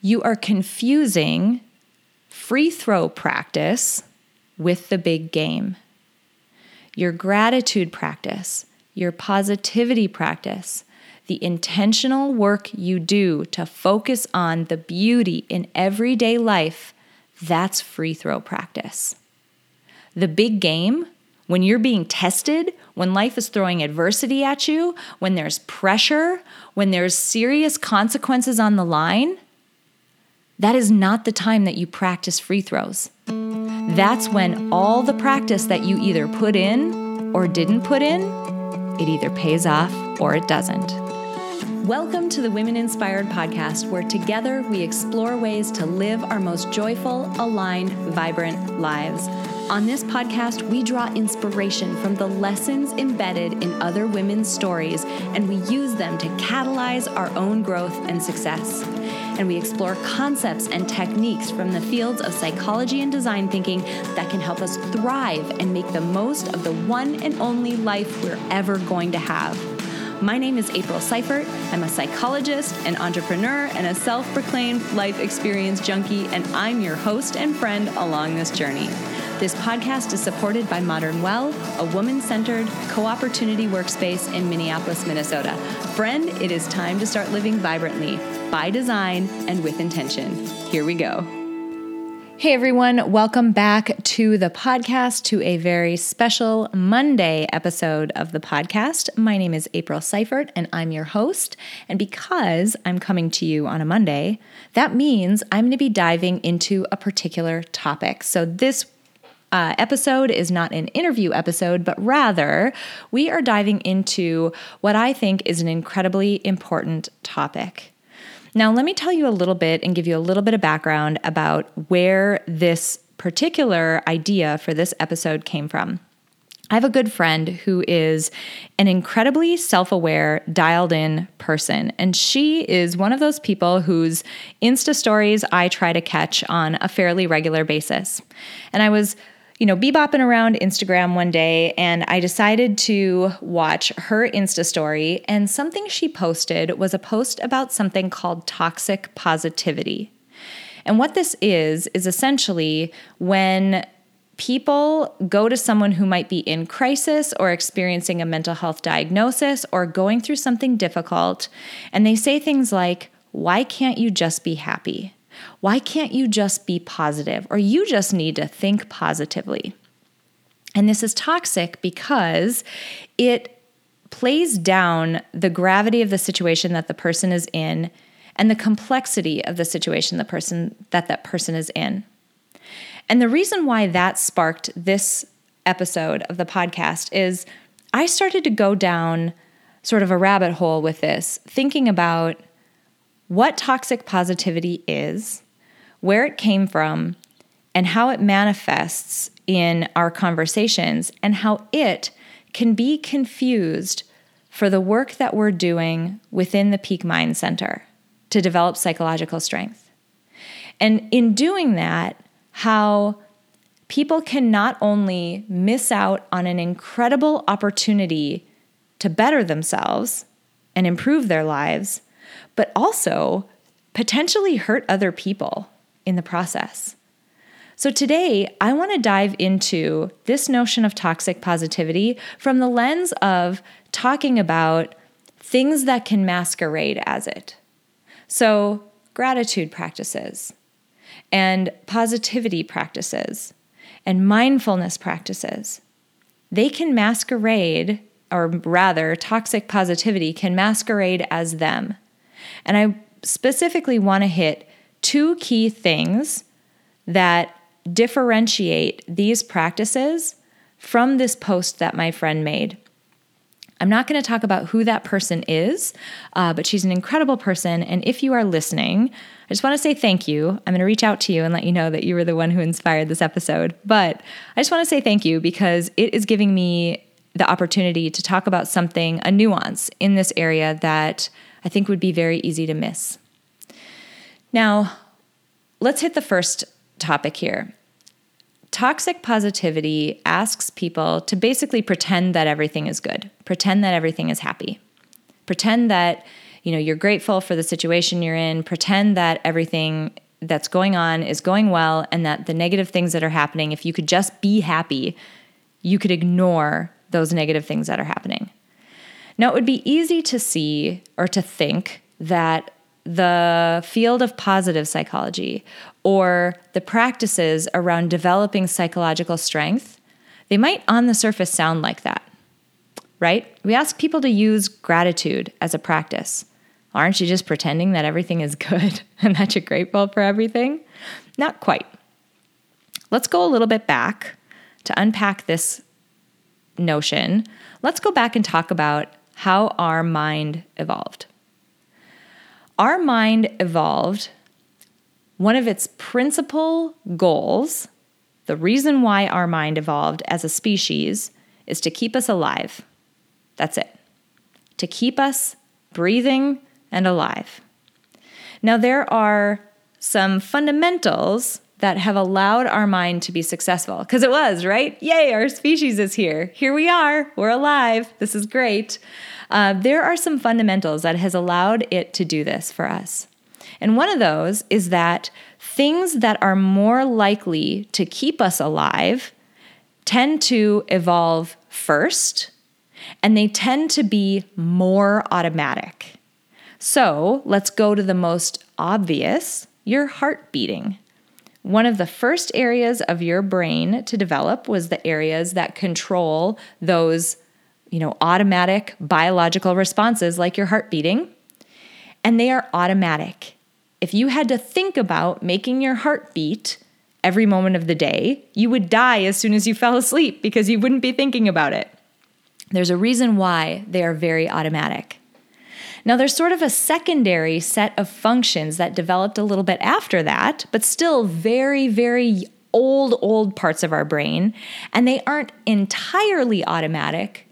you are confusing free throw practice with the big game. Your gratitude practice, your positivity practice, the intentional work you do to focus on the beauty in everyday life, that's free throw practice. The big game, when you're being tested, when life is throwing adversity at you, when there's pressure, when there's serious consequences on the line, that is not the time that you practice free throws. That's when all the practice that you either put in or didn't put in, it either pays off or it doesn't. Welcome to the Women Inspired podcast, where together we explore ways to live our most joyful, aligned, vibrant lives. On this podcast, we draw inspiration from the lessons embedded in other women's stories, and we use them to catalyze our own growth and success. And we explore concepts and techniques from the fields of psychology and design thinking that can help us thrive and make the most of the one and only life we're ever going to have. My name is April Seifert. I'm a psychologist, an entrepreneur, and a self proclaimed life experience junkie, and I'm your host and friend along this journey. This podcast is supported by Modern Well, a woman centered co opportunity workspace in Minneapolis, Minnesota. Friend, it is time to start living vibrantly, by design, and with intention. Here we go. Hey everyone, welcome back to the podcast, to a very special Monday episode of the podcast. My name is April Seifert and I'm your host. And because I'm coming to you on a Monday, that means I'm going to be diving into a particular topic. So this uh, episode is not an interview episode, but rather we are diving into what I think is an incredibly important topic. Now, let me tell you a little bit and give you a little bit of background about where this particular idea for this episode came from. I have a good friend who is an incredibly self aware, dialed in person. And she is one of those people whose Insta stories I try to catch on a fairly regular basis. And I was you know, bebopping around Instagram one day and I decided to watch her Insta story. And something she posted was a post about something called toxic positivity. And what this is, is essentially when people go to someone who might be in crisis or experiencing a mental health diagnosis or going through something difficult, and they say things like, Why can't you just be happy? Why can't you just be positive? Or you just need to think positively. And this is toxic because it plays down the gravity of the situation that the person is in and the complexity of the situation the person that that person is in. And the reason why that sparked this episode of the podcast is I started to go down sort of a rabbit hole with this, thinking about what toxic positivity is, where it came from, and how it manifests in our conversations, and how it can be confused for the work that we're doing within the Peak Mind Center to develop psychological strength. And in doing that, how people can not only miss out on an incredible opportunity to better themselves and improve their lives, but also potentially hurt other people in the process. So, today I want to dive into this notion of toxic positivity from the lens of talking about things that can masquerade as it. So, gratitude practices, and positivity practices, and mindfulness practices. They can masquerade, or rather, toxic positivity can masquerade as them. And I specifically want to hit two key things that differentiate these practices from this post that my friend made. I'm not going to talk about who that person is, uh, but she's an incredible person. And if you are listening, I just want to say thank you. I'm going to reach out to you and let you know that you were the one who inspired this episode. But I just want to say thank you because it is giving me the opportunity to talk about something, a nuance in this area that I think would be very easy to miss. Now, let's hit the first topic here. Toxic positivity asks people to basically pretend that everything is good, pretend that everything is happy, pretend that you know, you're grateful for the situation you're in, pretend that everything that's going on is going well and that the negative things that are happening, if you could just be happy, you could ignore those negative things that are happening. Now, it would be easy to see or to think that the field of positive psychology or the practices around developing psychological strength, they might on the surface sound like that, right? We ask people to use gratitude as a practice. Aren't you just pretending that everything is good and that you're grateful for everything? Not quite. Let's go a little bit back to unpack this notion. Let's go back and talk about how our mind evolved. Our mind evolved, one of its principal goals, the reason why our mind evolved as a species, is to keep us alive. That's it. To keep us breathing and alive. Now, there are some fundamentals that have allowed our mind to be successful because it was, right? Yay, our species is here. Here we are. We're alive. This is great. Uh, there are some fundamentals that has allowed it to do this for us. And one of those is that things that are more likely to keep us alive tend to evolve first and they tend to be more automatic. So let's go to the most obvious your heart beating. One of the first areas of your brain to develop was the areas that control those, you know, automatic biological responses like your heart beating. And they are automatic. If you had to think about making your heart beat every moment of the day, you would die as soon as you fell asleep because you wouldn't be thinking about it. There's a reason why they are very automatic. Now, there's sort of a secondary set of functions that developed a little bit after that, but still very, very old, old parts of our brain. And they aren't entirely automatic,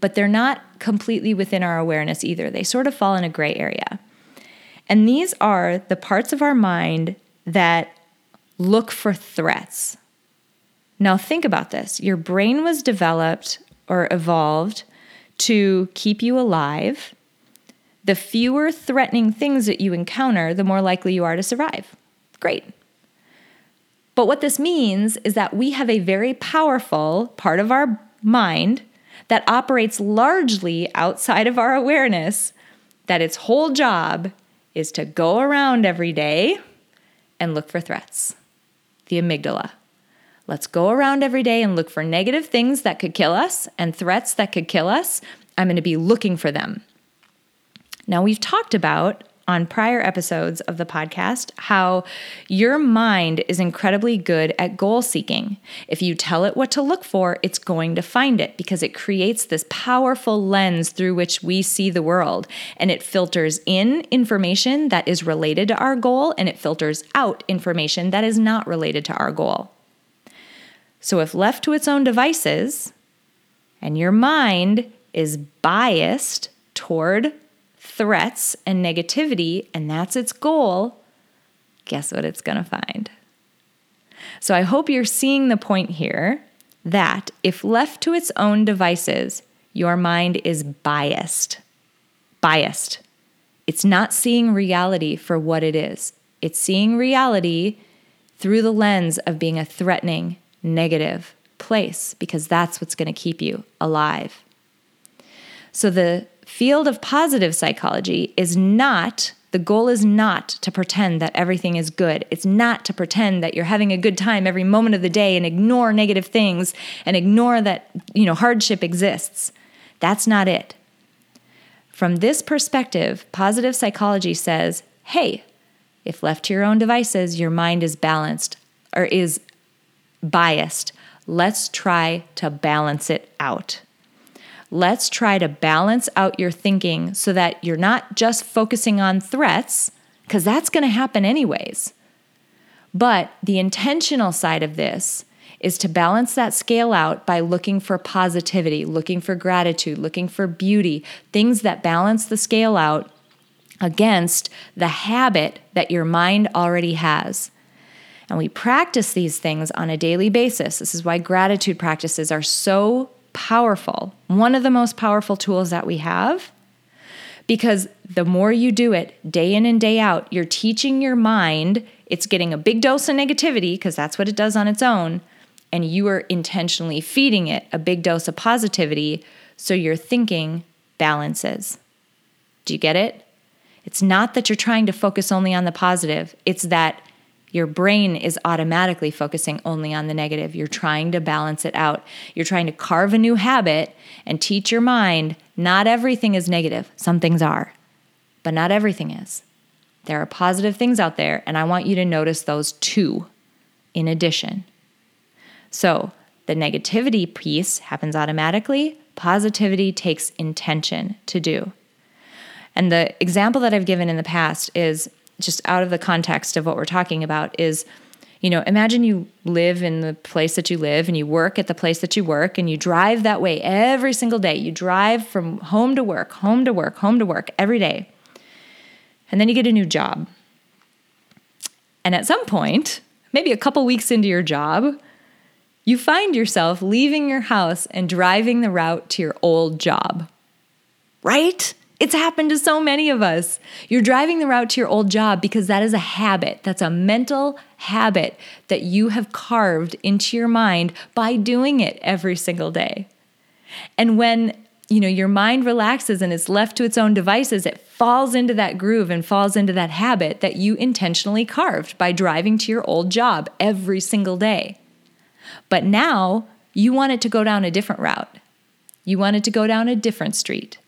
but they're not completely within our awareness either. They sort of fall in a gray area. And these are the parts of our mind that look for threats. Now, think about this your brain was developed or evolved to keep you alive the fewer threatening things that you encounter, the more likely you are to survive. Great. But what this means is that we have a very powerful part of our mind that operates largely outside of our awareness, that its whole job is to go around every day and look for threats. The amygdala. Let's go around every day and look for negative things that could kill us and threats that could kill us. I'm going to be looking for them. Now, we've talked about on prior episodes of the podcast how your mind is incredibly good at goal seeking. If you tell it what to look for, it's going to find it because it creates this powerful lens through which we see the world. And it filters in information that is related to our goal and it filters out information that is not related to our goal. So, if left to its own devices and your mind is biased toward threats and negativity, and that's its goal, guess what it's going to find? So I hope you're seeing the point here that if left to its own devices, your mind is biased. Biased. It's not seeing reality for what it is, it's seeing reality through the lens of being a threatening, negative place because that's what's going to keep you alive. So the field of positive psychology is not the goal is not to pretend that everything is good. It's not to pretend that you're having a good time every moment of the day and ignore negative things and ignore that, you know, hardship exists. That's not it. From this perspective, positive psychology says, "Hey, if left to your own devices, your mind is balanced or is biased. Let's try to balance it out." Let's try to balance out your thinking so that you're not just focusing on threats, because that's going to happen anyways. But the intentional side of this is to balance that scale out by looking for positivity, looking for gratitude, looking for beauty, things that balance the scale out against the habit that your mind already has. And we practice these things on a daily basis. This is why gratitude practices are so powerful, one of the most powerful tools that we have, Because the more you do it day in and day out, you're teaching your mind, it's getting a big dose of negativity because that's what it does on its own. And you are intentionally feeding it a big dose of positivity so your thinking balances. Do you get it? It's not that you're trying to focus only on the positive, it's that your brain is automatically focusing only on the negative. You're trying to balance it out. You're trying to carve a new habit and teach your mind not everything is negative. Some things are, but not everything is. There are positive things out there, and I want you to notice those too, in addition. So, the negativity piece happens automatically, positivity takes intention to do. And the example that I've given in the past is just out of the context of what we're talking about is you know, imagine you live in the place that you live and you work at the place that you work and you drive that way every single day. You drive from home to work, home to work, home to work every day. And then you get a new job. And at some point, maybe a couple weeks into your job, you find yourself leaving your house and driving the route to your old job. Right? It's happened to so many of us. You're driving the route to your old job because that is a habit. That's a mental habit that you have carved into your mind by doing it every single day. And when you know your mind relaxes and is left to its own devices, it falls into that groove and falls into that habit that you intentionally carved by driving to your old job every single day. But now you want it to go down a different route. You want it to go down a different street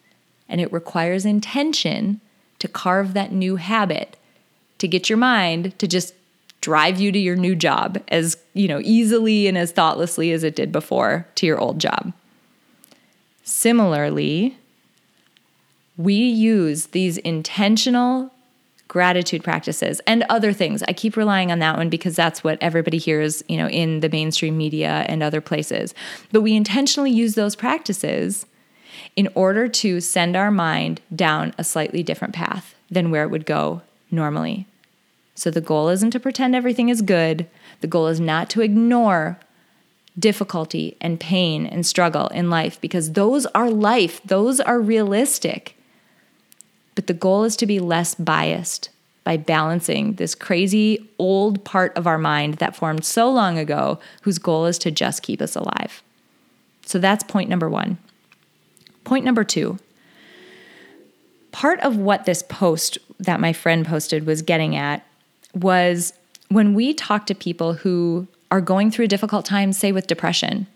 and it requires intention to carve that new habit to get your mind to just drive you to your new job as you know easily and as thoughtlessly as it did before to your old job. Similarly we use these intentional gratitude practices and other things. I keep relying on that one because that's what everybody hears you know in the mainstream media and other places. But we intentionally use those practices in order to send our mind down a slightly different path than where it would go normally. So the goal isn't to pretend everything is good, the goal is not to ignore difficulty and pain and struggle in life because those are life, those are realistic. But the goal is to be less biased by balancing this crazy old part of our mind that formed so long ago, whose goal is to just keep us alive. So that's point number one. Point number two part of what this post that my friend posted was getting at was when we talk to people who are going through a difficult time, say with depression,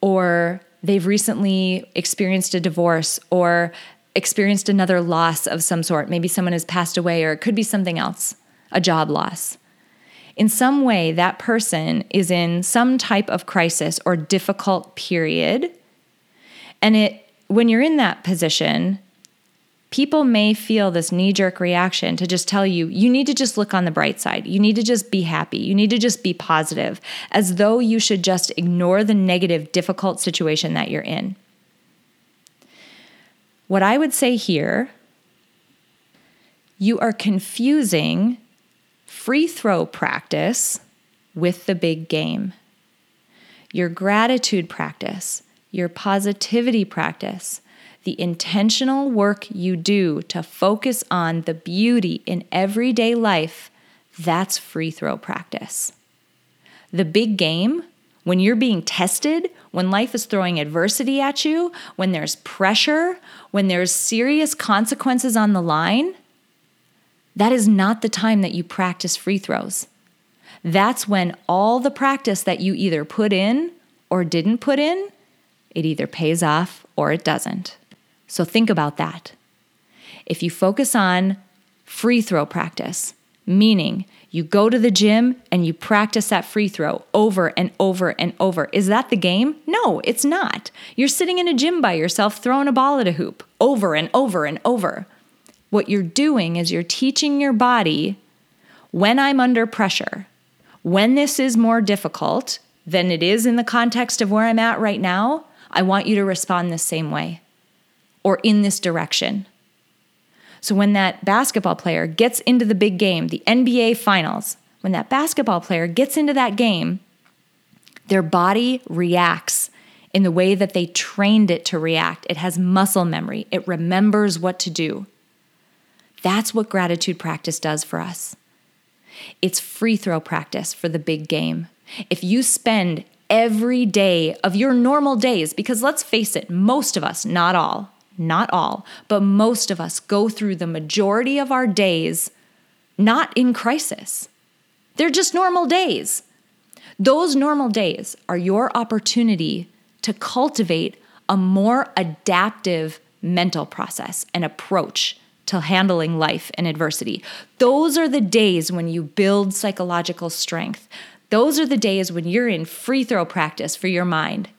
or they've recently experienced a divorce or experienced another loss of some sort. Maybe someone has passed away, or it could be something else, a job loss. In some way, that person is in some type of crisis or difficult period, and it when you're in that position, people may feel this knee jerk reaction to just tell you, you need to just look on the bright side. You need to just be happy. You need to just be positive, as though you should just ignore the negative, difficult situation that you're in. What I would say here, you are confusing free throw practice with the big game. Your gratitude practice your positivity practice, the intentional work you do to focus on the beauty in everyday life, that's free throw practice. The big game, when you're being tested, when life is throwing adversity at you, when there's pressure, when there's serious consequences on the line, that is not the time that you practice free throws. That's when all the practice that you either put in or didn't put in it either pays off or it doesn't. So think about that. If you focus on free throw practice, meaning you go to the gym and you practice that free throw over and over and over. Is that the game? No, it's not. You're sitting in a gym by yourself throwing a ball at a hoop over and over and over. What you're doing is you're teaching your body when I'm under pressure, when this is more difficult than it is in the context of where I'm at right now, I want you to respond the same way or in this direction. So when that basketball player gets into the big game, the NBA finals, when that basketball player gets into that game, their body reacts in the way that they trained it to react. It has muscle memory, it remembers what to do. That's what gratitude practice does for us. It's free throw practice for the big game. If you spend every day of your normal days, because let's face it, most of us, not all, not all, but most of us go through the majority of our days not in crisis. They're just normal days. Those normal days are your opportunity to cultivate a more adaptive mental process and approach to handling life and adversity. Those are the days when you build psychological strength. Those are the days when you're in free throw practice for your mind.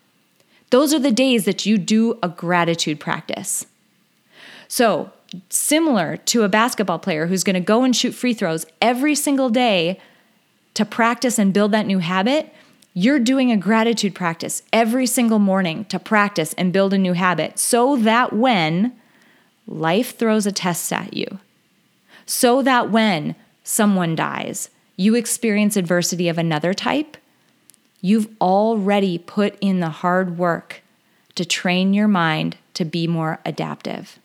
Those are the days that you do a gratitude practice. So, similar to a basketball player who's going to go and shoot free throws every single day to practice and build that new habit, you're doing a gratitude practice every single morning to practice and build a new habit so that when life throws a test at you, so that when someone dies, you experience adversity of another type, you've already put in the hard work to train your mind to be more adaptive.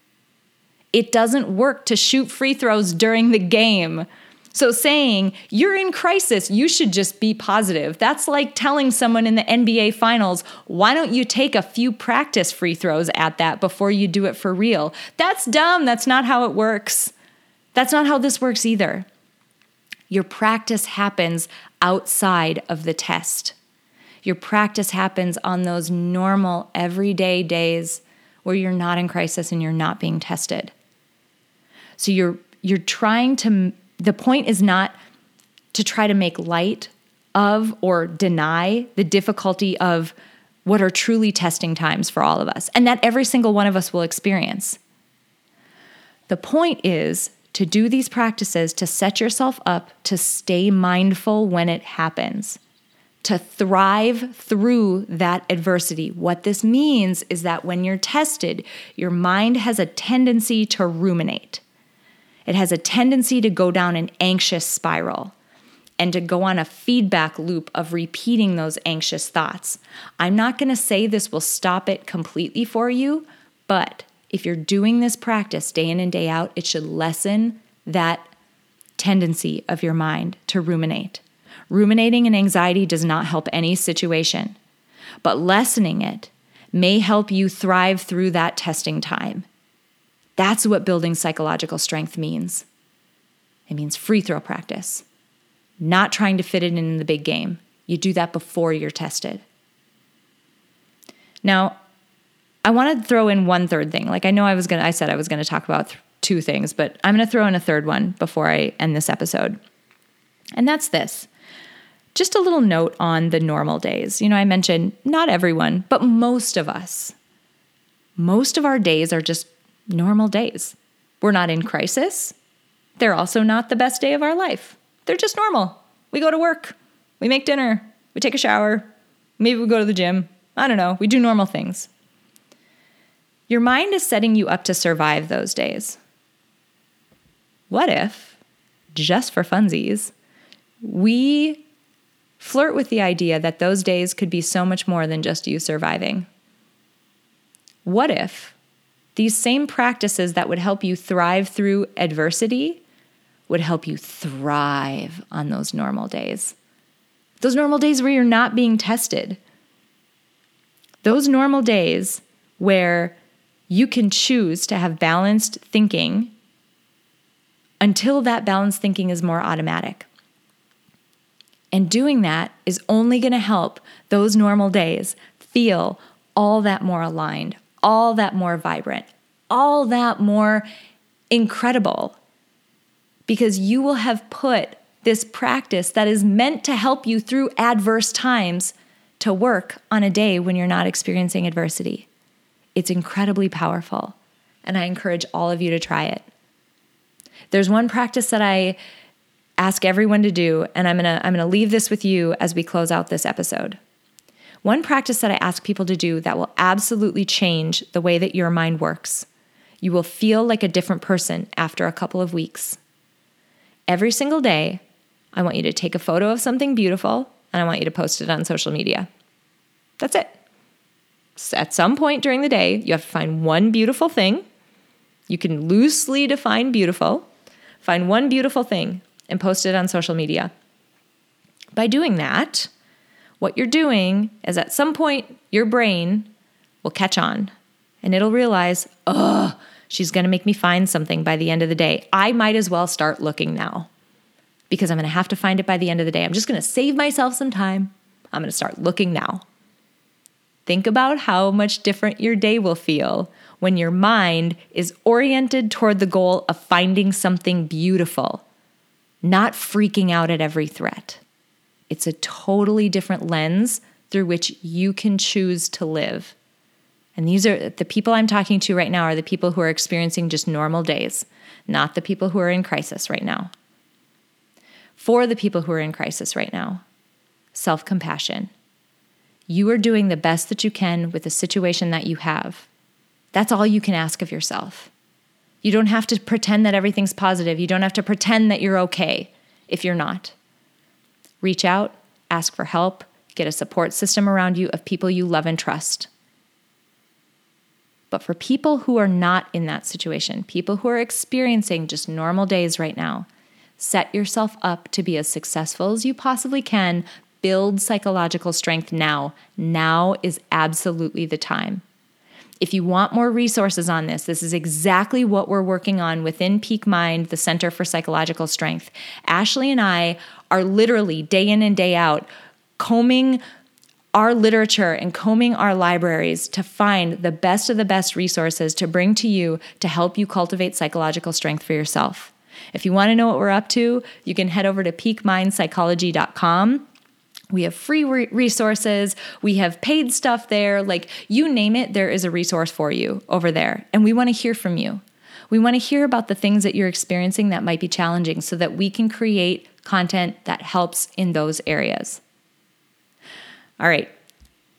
It doesn't work to shoot free throws during the game. So, saying you're in crisis, you should just be positive. That's like telling someone in the NBA finals, why don't you take a few practice free throws at that before you do it for real? That's dumb. That's not how it works. That's not how this works either. Your practice happens outside of the test. Your practice happens on those normal, everyday days where you're not in crisis and you're not being tested. So you're you're trying to the point is not to try to make light of or deny the difficulty of what are truly testing times for all of us and that every single one of us will experience. The point is to do these practices to set yourself up to stay mindful when it happens, to thrive through that adversity. What this means is that when you're tested, your mind has a tendency to ruminate. It has a tendency to go down an anxious spiral and to go on a feedback loop of repeating those anxious thoughts. I'm not going to say this will stop it completely for you, but if you're doing this practice day in and day out, it should lessen that tendency of your mind to ruminate. Ruminating and anxiety does not help any situation, but lessening it may help you thrive through that testing time that's what building psychological strength means. It means free throw practice, not trying to fit it in the big game. You do that before you're tested. Now, I want to throw in one third thing. Like I know I was going to I said I was going to talk about th- two things, but I'm going to throw in a third one before I end this episode. And that's this. Just a little note on the normal days. You know, I mentioned not everyone, but most of us. Most of our days are just normal days. We're not in crisis. They're also not the best day of our life. They're just normal. We go to work, we make dinner, we take a shower, maybe we go to the gym. I don't know. We do normal things. Your mind is setting you up to survive those days. What if, just for funsies, we flirt with the idea that those days could be so much more than just you surviving? What if these same practices that would help you thrive through adversity would help you thrive on those normal days. Those normal days where you're not being tested. Those normal days where you can choose to have balanced thinking until that balanced thinking is more automatic. And doing that is only going to help those normal days feel all that more aligned, all that more vibrant, all that more incredible because you will have put this practice that is meant to help you through adverse times to work on a day when you're not experiencing adversity. It's incredibly powerful, and I encourage all of you to try it. There's one practice that I ask everyone to do, and I'm gonna, I'm gonna leave this with you as we close out this episode. One practice that I ask people to do that will absolutely change the way that your mind works. You will feel like a different person after a couple of weeks. Every single day, I want you to take a photo of something beautiful and I want you to post it on social media. That's it. At some point during the day, you have to find one beautiful thing. You can loosely define beautiful. Find one beautiful thing and post it on social media. By doing that, what you're doing is at some point your brain will catch on and it'll realize, oh, she's going to make me find something by the end of the day. I might as well start looking now because I'm going to have to find it by the end of the day. I'm just going to save myself some time. I'm going to start looking now. Think about how much different your day will feel when your mind is oriented toward the goal of finding something beautiful, not freaking out at every threat. It's a totally different lens through which you can choose to live. And these are the people I'm talking to right now are the people who are experiencing just normal days, not the people who are in crisis right now. For the people who are in crisis right now, self compassion. You are doing the best that you can with the situation that you have. That's all you can ask of yourself. You don't have to pretend that everything's positive. You don't have to pretend that you're okay if you're not. Reach out, ask for help, get a support system around you of people you love and trust. But for people who are not in that situation, people who are experiencing just normal days right now, set yourself up to be as successful as you possibly can. Build psychological strength now. Now is absolutely the time. If you want more resources on this, this is exactly what we're working on within Peak Mind, the Center for Psychological Strength. Ashley and I are literally day in and day out combing our literature and combing our libraries to find the best of the best resources to bring to you to help you cultivate psychological strength for yourself. If you want to know what we're up to, you can head over to peakmindpsychology.com. We have free re- resources, we have paid stuff there. Like you name it, there is a resource for you over there. And we want to hear from you. We want to hear about the things that you're experiencing that might be challenging so that we can create content that helps in those areas. All right.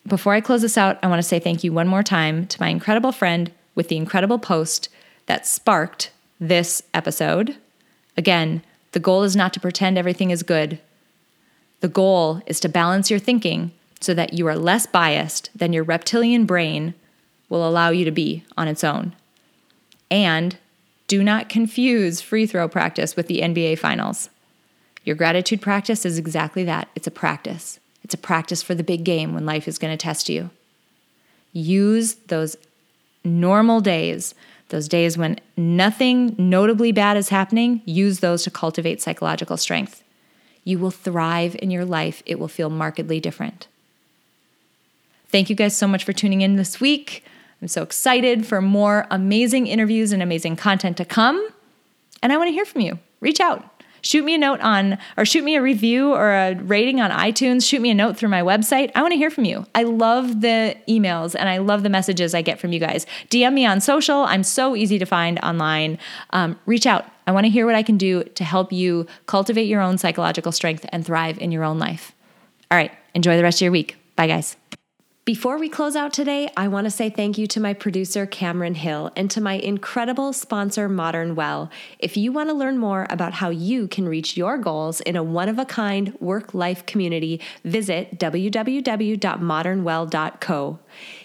Before I close this out, I want to say thank you one more time to my incredible friend with the incredible post that sparked this episode. Again, the goal is not to pretend everything is good. The goal is to balance your thinking so that you are less biased than your reptilian brain will allow you to be on its own. And do not confuse free throw practice with the NBA finals. Your gratitude practice is exactly that it's a practice. It's a practice for the big game when life is going to test you. Use those normal days, those days when nothing notably bad is happening, use those to cultivate psychological strength. You will thrive in your life, it will feel markedly different. Thank you guys so much for tuning in this week. I'm so excited for more amazing interviews and amazing content to come. And I want to hear from you. Reach out shoot me a note on, or shoot me a review or a rating on iTunes. Shoot me a note through my website. I want to hear from you. I love the emails and I love the messages I get from you guys. DM me on social. I'm so easy to find online. Um, reach out. I want to hear what I can do to help you cultivate your own psychological strength and thrive in your own life. All right. Enjoy the rest of your week. Bye, guys. Before we close out today, I want to say thank you to my producer, Cameron Hill, and to my incredible sponsor, Modern Well. If you want to learn more about how you can reach your goals in a one of a kind work life community, visit www.modernwell.co.